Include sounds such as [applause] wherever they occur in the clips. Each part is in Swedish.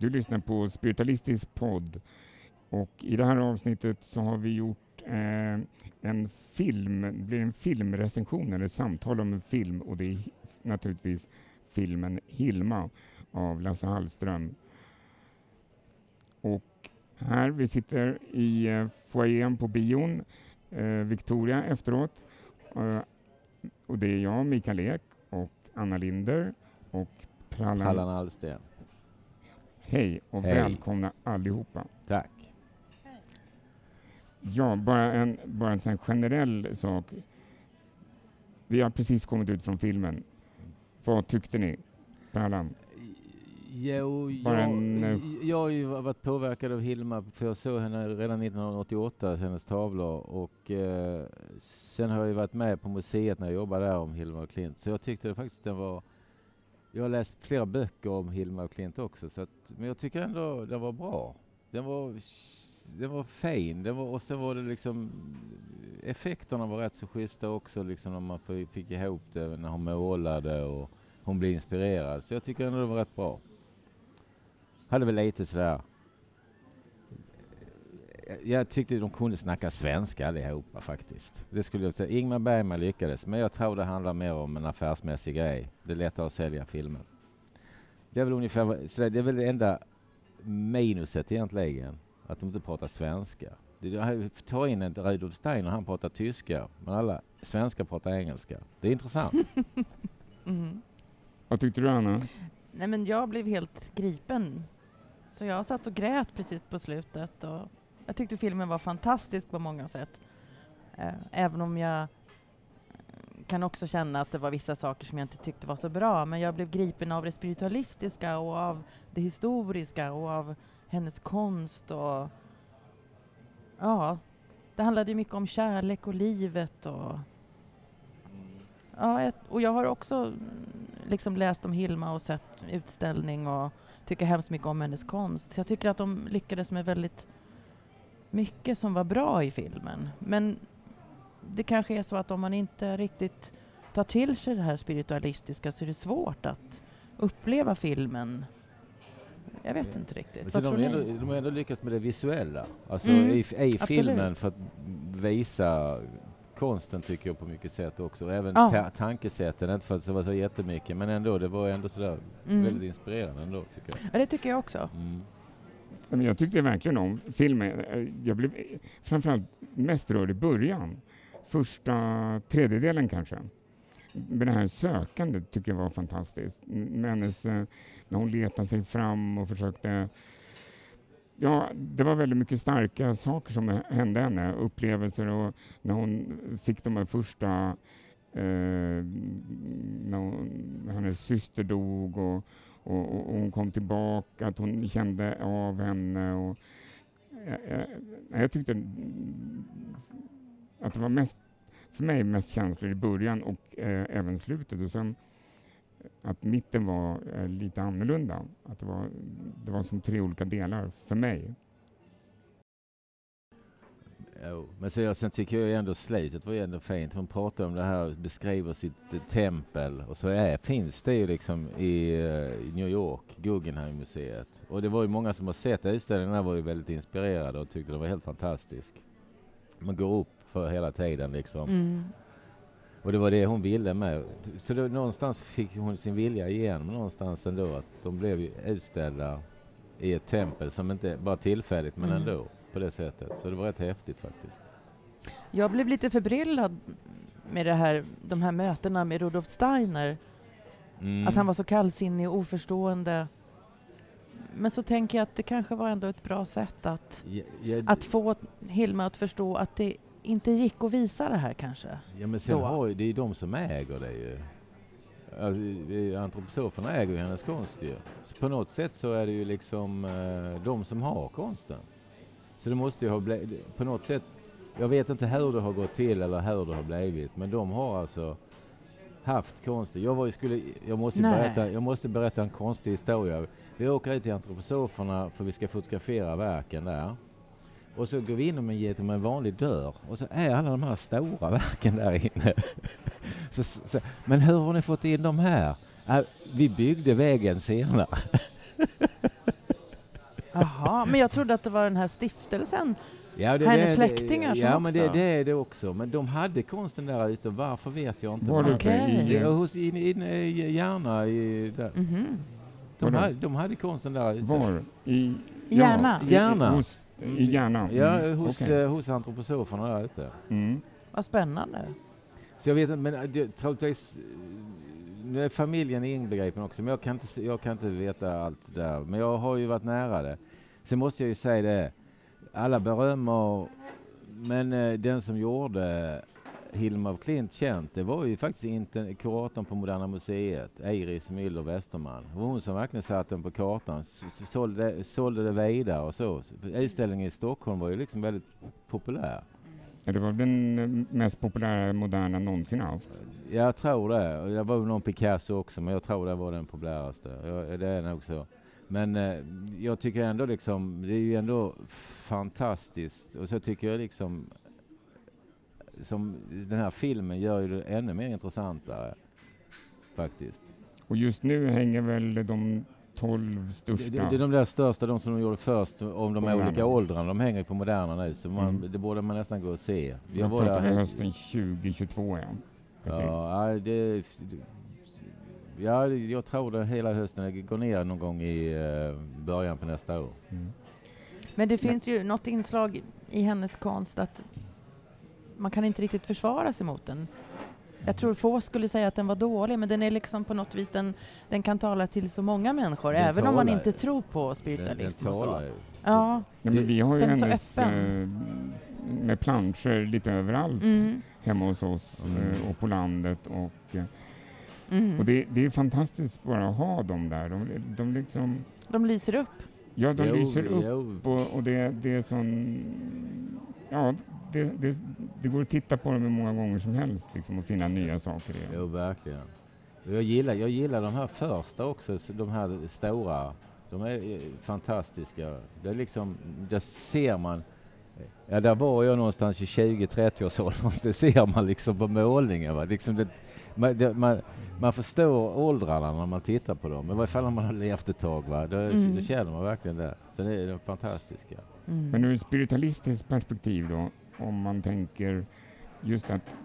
Du lyssnar på Spiritualistisk podd och i det här avsnittet så har vi gjort eh, en film, det blir en filmrecension eller ett samtal om en film och det är naturligtvis filmen Hilma av Lasse Hallström. Och här, vi sitter i eh, foajén på bion, eh, Victoria efteråt. Eh, och det är jag, Mikael Ek och Anna Linder och Prallan, Prallan Hej och Hej. välkomna allihopa. Tack. Ja, bara en, bara en sån generell sak. Vi har precis kommit ut från filmen. Vad tyckte ni? Prallan? Jo, jag, en, eh, jag har ju varit påverkad av Hilma, för jag såg henne redan 1988, hennes tavlor. Och eh, sen har jag ju varit med på museet när jag jobbade där om Hilma och Klint. Så jag tyckte faktiskt den var... Jag har läst flera böcker om Hilma och Klint också, så att, men jag tycker ändå den var bra. Den var, den var fin, den var, och sen var det liksom... Effekterna var rätt så schyssta också, liksom när man fick ihop det, när hon målade och hon blev inspirerad. Så jag tycker ändå det var rätt bra hade väl lite sådär... Jag tyckte de kunde snacka svenska allihopa faktiskt. Det skulle jag säga. Ingmar Bergman lyckades, men jag tror det handlar mer om en affärsmässig grej. Det är lättare att sälja filmer. Det är väl ungefär, så det är väl det enda minuset egentligen, att de inte pratar svenska. Ta in en Rudolf Steiner, han pratar tyska, men alla svenskar pratar engelska. Det är intressant. [laughs] mm. Vad tyckte du, Anna? Nej, men jag blev helt gripen så jag satt och grät precis på slutet. Och jag tyckte filmen var fantastisk på många sätt. Eh, även om jag kan också känna att det var vissa saker som jag inte tyckte var så bra. Men jag blev gripen av det spiritualistiska och av det historiska och av hennes konst. Och ja, det handlade mycket om kärlek och livet. Och, ja, och jag har också mm, liksom läst om Hilma och sett utställning och tycker hemskt mycket om hennes konst. Så jag tycker att de lyckades med väldigt mycket som var bra i filmen. Men det kanske är så att om man inte riktigt tar till sig det här spiritualistiska så är det svårt att uppleva filmen. Jag vet inte riktigt. Vad de, tror ändå, de har ändå lyckats med det visuella, alltså mm, i, i filmen för att visa konsten tycker jag på mycket sätt också. Även ja. ta tankesätten, inte för att det var så jättemycket, men ändå, det var ändå sådär mm. väldigt inspirerande ändå tycker jag. Ja, det tycker jag också. Mm jag tyckte verkligen om filmen. Eh, jag blev eh, framförallt mest rörd i början. Första tredjedelen kanske. Men det här sökandet tycker jag var fantastiskt. Hennes, eh, när hon letade sig fram och försökte Ja, det var väldigt mycket starka saker som hände henne, upplevelser och när hon fick de här första eh, när hon, hennes syster dog och, och, och, hon kom tillbaka, att hon kände av henne. Och, jag, jag, jag tyckte att det var mest, för mig mest känslor i början och eh, även slutet. Och sen att mitten var eh, lite annorlunda. Att det var, det var som tre olika delar för mig. Jo, men sen, sen tycker jag ändå slutet var ändå fint. Hon pratar om det här, beskriver sitt eh, tempel och så är, finns det ju liksom i, i New York, Guggenheim-museet. Och det var ju många som har sett utställningen där var ju väldigt inspirerade och tyckte det var helt fantastisk. Man går upp för hela tiden liksom. Mm. Och det var det hon ville med. Så då, någonstans fick hon sin vilja igenom någonstans ändå att de blev utställda i ett tempel som inte bara tillfälligt men mm. ändå på det sättet. Så det var rätt häftigt faktiskt. Jag blev lite förbryllad med det här, de här mötena med Rudolf Steiner. Mm. Att han var så kallsinnig och oförstående. Men så tänker jag att det kanske var ändå ett bra sätt att, ja, ja, att få Hilma att förstå att det inte gick att visa det här kanske? Ja men sen har ju, det är ju de som äger det ju. Alltså, antroposoferna äger ju hennes konst ju. Så på något sätt så är det ju liksom eh, de som har konsten. Så det måste ju ha blivit, på något sätt, jag vet inte hur det har gått till eller hur det har blivit, men de har alltså haft konsten. Jag, var ju, skulle, jag, måste berätta, jag måste berätta en konstig historia. Vi åker ut till antroposoferna för vi ska fotografera verken där. Och så går vi in genom en vanlig dörr och så är alla de här stora verken där inne. [laughs] så, så, men hur har ni fått in dem här? Äh, vi byggde väggen senare. [laughs] Jaha, men jag trodde att det var den här stiftelsen Ja, det, Hennes det, släktingar som Ja, också? men det, det är det också. Men de hade konsten där ute. Varför vet jag inte. Var det i... Ja, hos, in, in, i Järna. I, där. Mhm. De, Vadå? hade, de hade konsten där ute. Var? I... Järna? i- Järna. I, hos, I Järna? Ja, Mm, hos, okej. eh, hos antroposoferna där ute. Mm. Vad spännande. Så jag vet inte, men eh, det, troligtvis... Nu är familjen inbegripen också, men jag kan, inte, jag kan inte veta allt där. Men jag har ju varit nära det. Sen måste jag ju säga det, alla berömmer, men eh, den som gjorde Hilma af Klint känt, det var ju faktiskt inte kuratorn på Moderna Museet, Iris Müller Westerman. Det var hon som verkligen satte den på kartan, sålde, sålde det vidare och så. Utställningen i Stockholm var ju liksom väldigt populär. Det var den eh, mest populära moderna någonsin haft. Jag tror det. Det var någon Picasso också, men jag tror det var den populäraste. Det är nog så. Men eh, jag tycker ändå liksom, det är ju ändå fantastiskt. Och så tycker jag liksom, som den här filmen gör ju det ännu mer intressantare. Faktiskt. Och just nu hänger väl de tolv Det, största... det, det är de där största, de som de gjorde först, om de Moderna. olika åldrarna. De hänger på Moderna nu, så man, Mm. det borde man nästan gå och se. Jag Jag var pratar där hösten 2022, ja. Precis. Ja, ja, det, ja, jag tror det hela hösten. Det går ner någon gång i eh, början på nästa år. Mm. Men det finns ju något inslag i hennes konst att man kan inte riktigt försvara sig mot den. Jag tror få skulle säga att den var dålig, men den är liksom på något vis, den, den kan tala till så många människor, Den även om man talar- inte tror på Den, den spiritualism och så. talar. Ja, Ja, men vi har ju den är så hennes öppen. eh, med planscher lite överallt mm, hemma hos oss Mm. eh, och på landet. Och, eh, mm. och det, det är fantastiskt bara att ha dem där. De, de, liksom, De lyser upp. Ja, de Jo, lyser upp jo. och, och det, det är sån... Ja, det, det, det går att titta på dem hur många gånger som helst liksom, och finna nya saker i Jo, verkligen. Jag gillar, jag gillar de här första också, så de här stora. De är eh, fantastiska. Det är liksom, där ser man. Ja, där var jag någonstans i 20-30 års åldern. Det [laughs] ser man liksom på målningen. Va? Liksom det, man, det, man, man förstår åldrarna när man tittar på dem. I varje fall om man har levt ett tag. Va? Då, Mm. då känner man verkligen det. Så det är de fantastiska. Mm. Men ur ett spiritualistiskt perspektiv då, om man tänker just att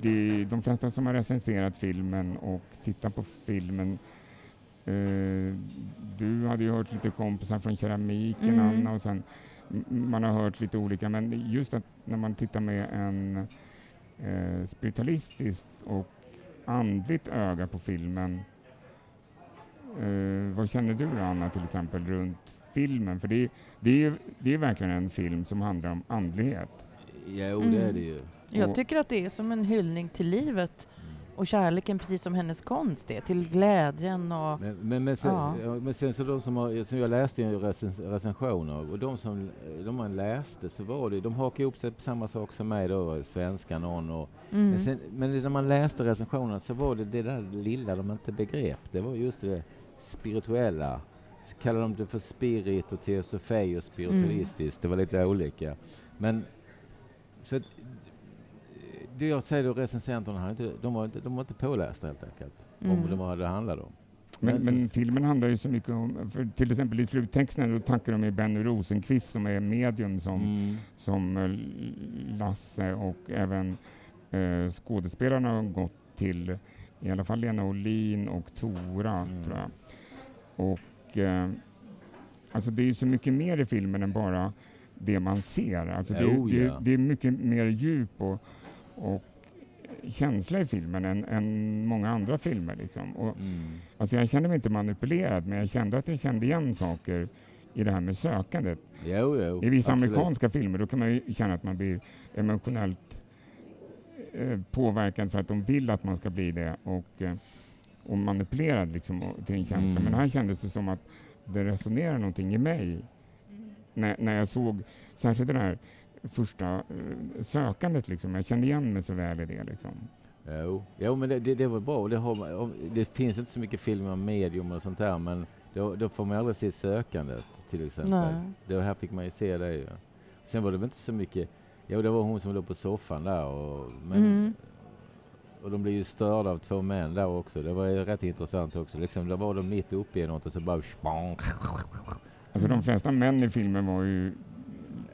det, de flesta som har recenserat filmen och tittat på filmen eh, du hade ju hört lite kompisar från keramiken, Mm. Anna, och sen man har hört lite olika, men just att när man tittar med en eh, spiritualistiskt och andligt öga på filmen, eh, vad känner du då, Anna, till exempel, runt filmen? För det, är- det är ju det är verkligen en film som handlar om andlighet. Jo, Mm. det är det ju. Jag tycker att det är som en hyllning till livet och kärleken, precis som hennes konst är, till glädjen och... Men, men, men, sen, Ja. men sen så de som, har, som jag läste i recens, recensioner och de som de man läste så var det, de hakade ihop sig på samma sak som mig då, svenska någon och Mm. men, sen, men när man läste recensionerna så var det det där lilla de inte begrep. Det var just det spirituella. Så kallade de det för spirit och teosofi och spiritualistiskt. Det var lite olika. Men så det jag säger då, recensenterna har inte, de var inte, de var inte pålästa helt enkelt. Mm. Om det var det handlade om. Men, Men men filmen handlar ju så mycket om, för till exempel i sluttexten då tackar de med Benny Rosenqvist som är medium som, Mm. som eh, Lasse och även eh, skådespelarna har gått till, i alla fall Lena Olin och Tora Mm. tror jag. Och eh, alltså det är ju så mycket mer i filmen än bara det man ser. Alltså det, Oh, det, ja. det är mycket mer djup och, och känsla i filmen än, än många andra filmer. Liksom. Och, Mm. Alltså jag kände mig inte manipulerad, men jag kände att jag kände igen saker i det här med sökandet. Jo, jo. I vissa absolut. amerikanska filmer då kan man ju känna att man blir emotionellt eh, påverkad för att de vill att man ska bli det och, eh, och manipulerad liksom, och- till en känsla. Mm. Men här kändes det som att det resonerar någonting i mig när, när jag såg särskilt det där första eh, sökandet. Liksom. Jag kände igen mig så väl i det. Liksom. Jo, jo men det, det, det var bra. Det, har, det finns inte så mycket filmer om medium och sånt där men då, då får man aldrig se sökandet till exempel. Nej. Det här fick man ju se det ju. Sen var det väl inte så mycket, jo det var hon som låg på soffan där och, men, Mm. och de blev ju störda av två män där också. Det var ju rätt intressant också. Liksom, där var de mitt uppe i något och så bara. Alltså de flesta män i filmen var ju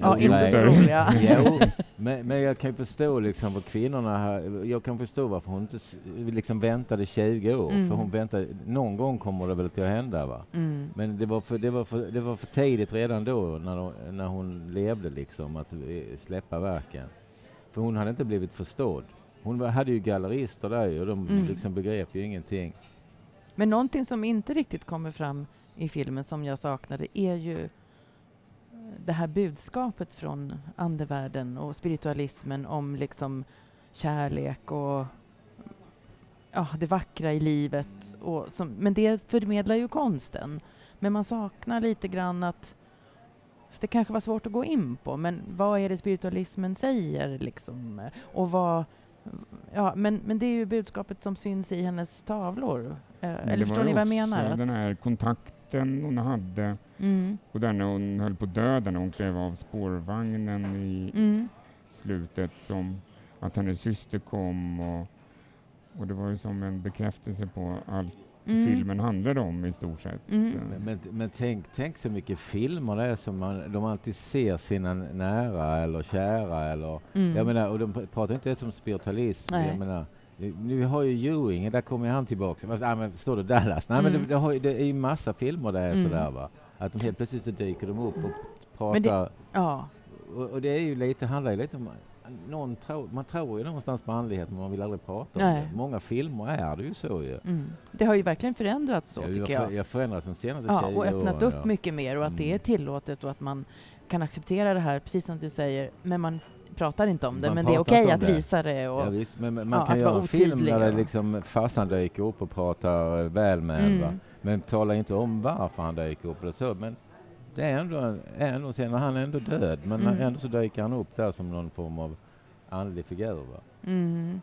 Ja, inte så roliga. [laughs] jo, [laughs] men, men, jag kan förstå liksom vad kvinnorna här, jag kan förstå varför hon inte liksom väntade 20 år, mm. för hon väntade, någon gång kommer det väl till att hända va? Mm. Men det var, för, det, var för, det var för tidigt redan då när, de, när hon levde liksom att släppa verken. För hon hade inte blivit förstådd. Hon hade ju gallerister där och de mm. liksom begrep ju ingenting. Men någonting som inte riktigt kommer fram i filmen som jag saknade är ju det här budskapet från andevärlden och spiritualismen om liksom kärlek och ja, det vackra i livet. Och som, men det förmedlar ju konsten. Men man saknar lite grann att det kanske var svårt att gå in på, men vad är det spiritualismen säger? Liksom? Och vad, ja, men, men det är ju budskapet som syns i hennes tavlor. Eh, eller förstår ni vad jag menar? Den här kontakten hon hade mm. och där när hon höll på att dö, när hon klev av spårvagnen i mm. slutet, som att hennes syster kom och, och det var ju som en bekräftelse på allt Mm. filmen handlade om i stort sett. Mm. Men, men, men, tänk, tänk så mycket filmer det är som man, de alltid ser sina nära eller kära eller, mm. jag menar, och de pratar inte ens om spiritualism, Nej. jag menar, vi har ju Ewing, där kommer han tillbaka. Ah, men står det Dallas? Nej, mm. men det, det, har, det är ju massa filmer där mm. sådär va. Att de helt plötsligt så dyker de upp och pratar. Det, ja. och, och, det är ju lite, handlar ju lite om någon tro, man tror ju någonstans på andlighet men man vill aldrig prata om Nej. det. Många filmer är det ju så ju. Mm. Det har ju verkligen förändrats så ja, tycker jag. Jag förändrats de senaste ja, och öppnat åren, upp ja. mycket mer och att mm. det är tillåtet och att man kan acceptera det här, precis som du säger, men man pratar inte om det, man men det är okej okay att det. visa det och ja, visst, men, men man ja, kan göra en film där det liksom farsan dyker upp och pratar väl med mm. en, men talar inte om varför han dyker upp eller så. Men det är ändå, ändå sen, han är ändå död, men mm. ändå så dyker han upp där som någon form av andlig figur. Va? Mm.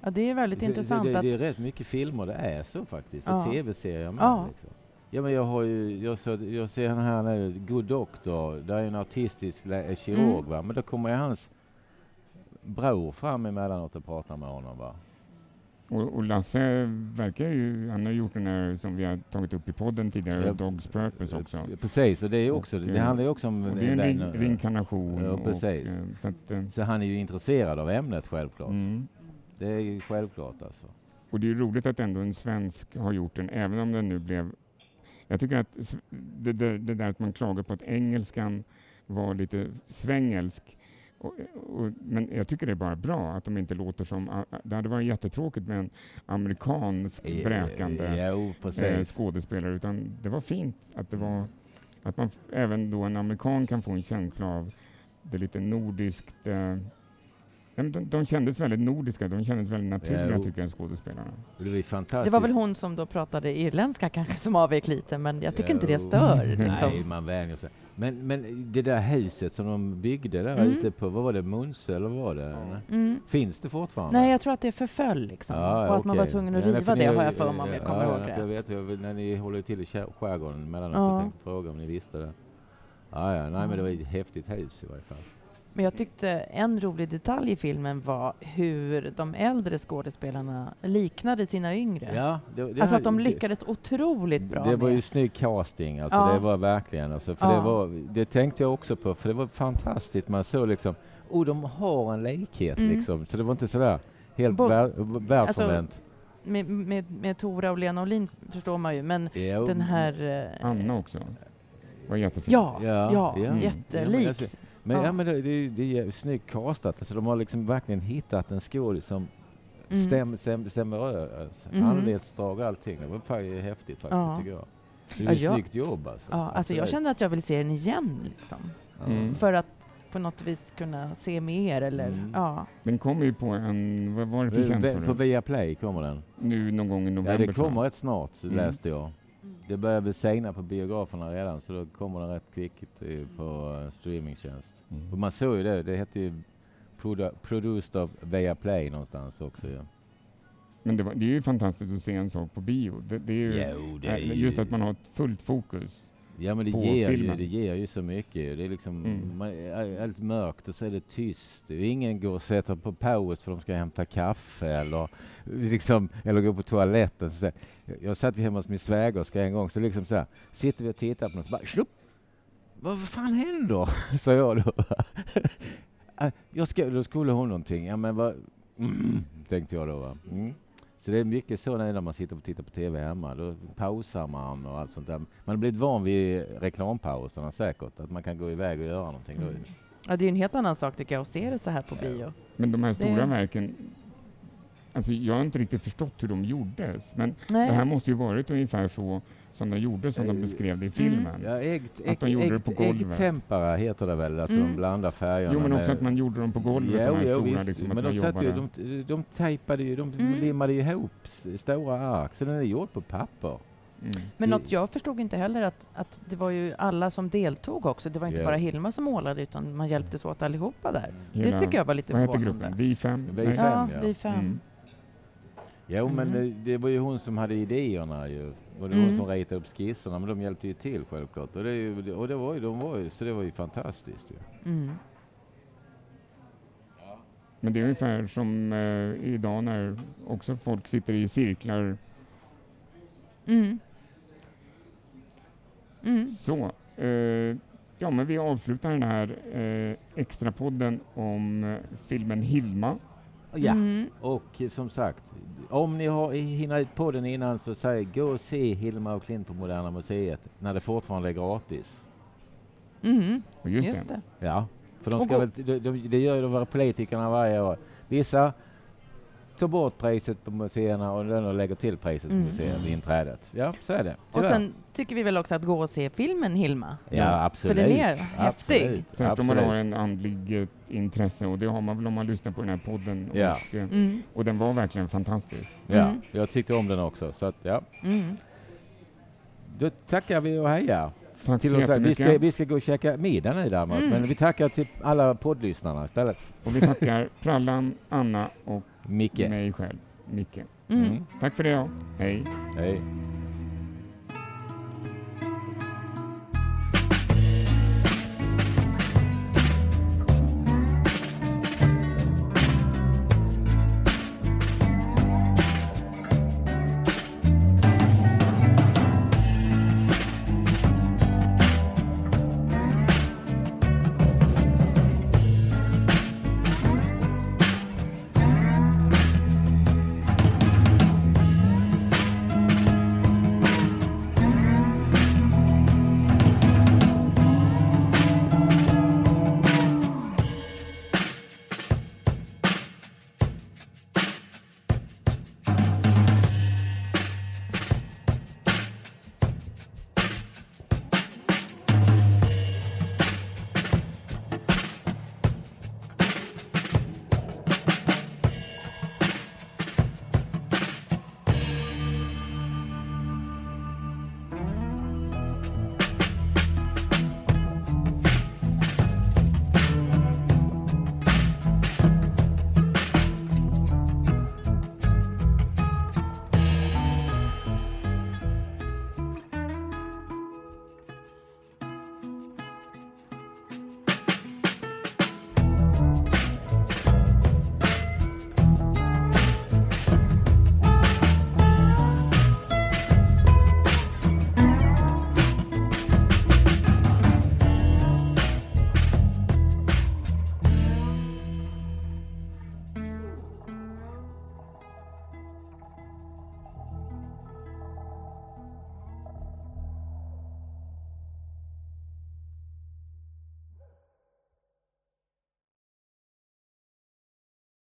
Ja, det är väldigt det, intressant. Det, det, det, är rätt mycket filmer det är så faktiskt, ja. och tv-serier med. Ja. Liksom. Ja, men jag, har ju, jag, så, jag ser den här nu, Good Doctor, där är en autistisk kirurg, mm. va? men då kommer hans bror fram emellanåt och pratar med honom. Va? Och, och, Lasse verkar ju, han har gjort den här som vi har tagit upp i podden tidigare, ja, Dogs Purpose också. Precis, och det, är också, och, det handlar ju också om... det är en ring, reinkarnation. Ja, precis. Och, eh, så, att, eh, så, han är ju intresserad av ämnet självklart. Mm. Det är ju självklart alltså. Och det är roligt att ändå en svensk har gjort den, även om den nu blev... Jag tycker att det, det, det där att man klagar på att engelskan var lite svängelsk, och, och, men jag tycker det är bara bra att de inte låter som... Det hade varit jättetråkigt med en amerikansk bräkande jo, eh, skådespelare, utan det var fint att det var att man även då en amerikan kan få en känsla av det lite nordiskt eh, de, de kändes väldigt nordiska, de kändes väldigt naturliga ja, tycker jag, skådespelarna. Det var fantastiskt. Det var väl hon som då pratade irländska kanske som avvek lite, men jag tycker ja, inte det stör. [laughs] Liksom. Nej, man vänjer sig. Men, men det där huset som de byggde där mm. ute på, vad var det, Munse eller vad var det? Mm. Finns det fortfarande? Nej, jag tror att det förföll liksom. Ja, och okay. att man var tvungen att riva det har jag för mig om jag kommer ihåg rätt. Jag vet, jag, när ni håller till i skärgården mellanåt ja. så tänkte jag fråga om ni visste det. Ja, ja, nej men det var ett häftigt hus i varje fall. Men jag tyckte en rolig detalj i filmen var hur de äldre skådespelarna liknade sina yngre. Ja, det, det alltså att de lyckades det, otroligt bra. Det var med. ju snygg casting, alltså ja. det var verkligen. Alltså, för ja. det, var, det tänkte jag också på, för det var fantastiskt. Man såg liksom, oh de har en likhet mm. liksom. Så det var inte sådär helt Bo världsfrånvänt. Alltså, med, med, med Tora och Lena Olin förstår man ju, men jo. den här... Eh, Anna också. Var jättefin. Ja, ja, ja, ja. jättelik. Ja, men, ja. ja. men det, det, det är snyggt castat. Alltså, de har liksom verkligen hittat en skådis som mm. stäm, stäm, stämmer överens. Mm. Anletsdrag och allting. Det var häftigt faktiskt, ja. tycker jag. Det är ja, ett snyggt jobb alltså. Ja, alltså jag känner att jag vill se den igen. Liksom. Mm. För att på något vis kunna se mer eller mm. ja. Den kommer ju på en, vad var det för tjänst? På Viaplay kommer den. Nu någon gång i november. Ja, det kommer rätt snart mm. läste jag. Det börjar bli sena på biograferna redan så då kommer den rätt kvickt på streamingtjänst. Mm. Och man såg ju det, det hette ju produ Produced of Viaplay någonstans också ja. Men det, var, det, är ju fantastiskt att se en sak på bio. Det, det är ju, jo, det är just att man har ett fullt fokus Ja men det ger, ju, det ger ju så mycket. Det är liksom mm. man, allt mörkt och så är det tyst. Ingen går och sätter på paus för de ska hämta kaffe eller, [laughs] liksom, eller gå på toaletten. Så, jag satt hemma hos min svägerska en gång så liksom så här, sitter vi och tittar på något så bara slupp, vad fan händer? [laughs] sa jag då. Äh, [laughs] jag ska, då skulle hon någonting. Ja, men vad, mm, tänkte jag då. Va? Mm. Så det är mycket så när man sitter och tittar på TV hemma. Då pausar man och allt sånt där. Man har blivit van vid reklampauserna säkert. Att man kan gå iväg och göra någonting. Mm. Ja, det är en helt annan sak tycker jag att se det så här på bio. Men de här stora det... verken, alltså jag har inte riktigt förstått hur de gjordes. Men Nej. det här måste ju varit ungefär så som de gjorde, som de beskrev det i mm. filmen. Ja, ägg, att de gjorde ägg, det på golvet. Äggtempera heter det väl, alltså mm. de blandar färgerna. Jo, men också att man gjorde dem på golvet, jo, de här jo, stora. Visst. Liksom, men de, satt ju, de, de tejpade ju, de mm. limmade ihop stora ark, så den är gjord på papper. Mm. Men något jag förstod inte heller att, att det var ju alla som deltog också. Det var inte yeah. bara Hilma som målade utan man hjälptes åt allihopa där. Hela, det tycker jag var lite förvånande. Vad hette gruppen? Vi fem? Vi fem, ja. ja. Vi fem. Mm. Jo, men mm. det, det, var ju hon som hade idéerna ju. Och det var hon mm. som ritade upp skisserna, men de hjälpte ju till självklart. Och det, ju, och det var ju, de var ju, så det var ju fantastiskt ju. Mm. Men det är ungefär som eh, idag när också folk sitter i cirklar. Mm. Mm. Så. Eh, ja, men vi avslutar den här eh, extrapodden om eh, filmen Hilma. Ja, mm. och som sagt, om ni har, hinner på den innan så säg gå och se Hilma och Klint på Moderna Museet när det fortfarande är gratis. Mm. Just, Just det. det. Ja, för de ska väl, de, de, det gör ju de våra politikerna varje år. Vissa tar bort priset på museerna och den lägger till priset mm. på museet vid inträdet. Ja, så är det. Tyvärr. Och sen tycker vi väl också att gå och se filmen Hilma. Ja, absolut. För den är häftig. Särskilt om man har en andlig eh, intresse och det har man väl om man lyssnar på den här podden. Ja. Och, eh, mm. och den var verkligen fantastisk. Ja, mm. jag tyckte om den också. Så att, ja. Mm. Då tackar vi och hejar. Tack till oss. Vi ska, vi ska gå och käka middag nu däremot, mm. men vi tackar till alla poddlyssnarna istället. Och vi tackar Prallan, Anna och Micke. mig själv, Micke. Mm. Tack för det. Ja. Hej. Hej.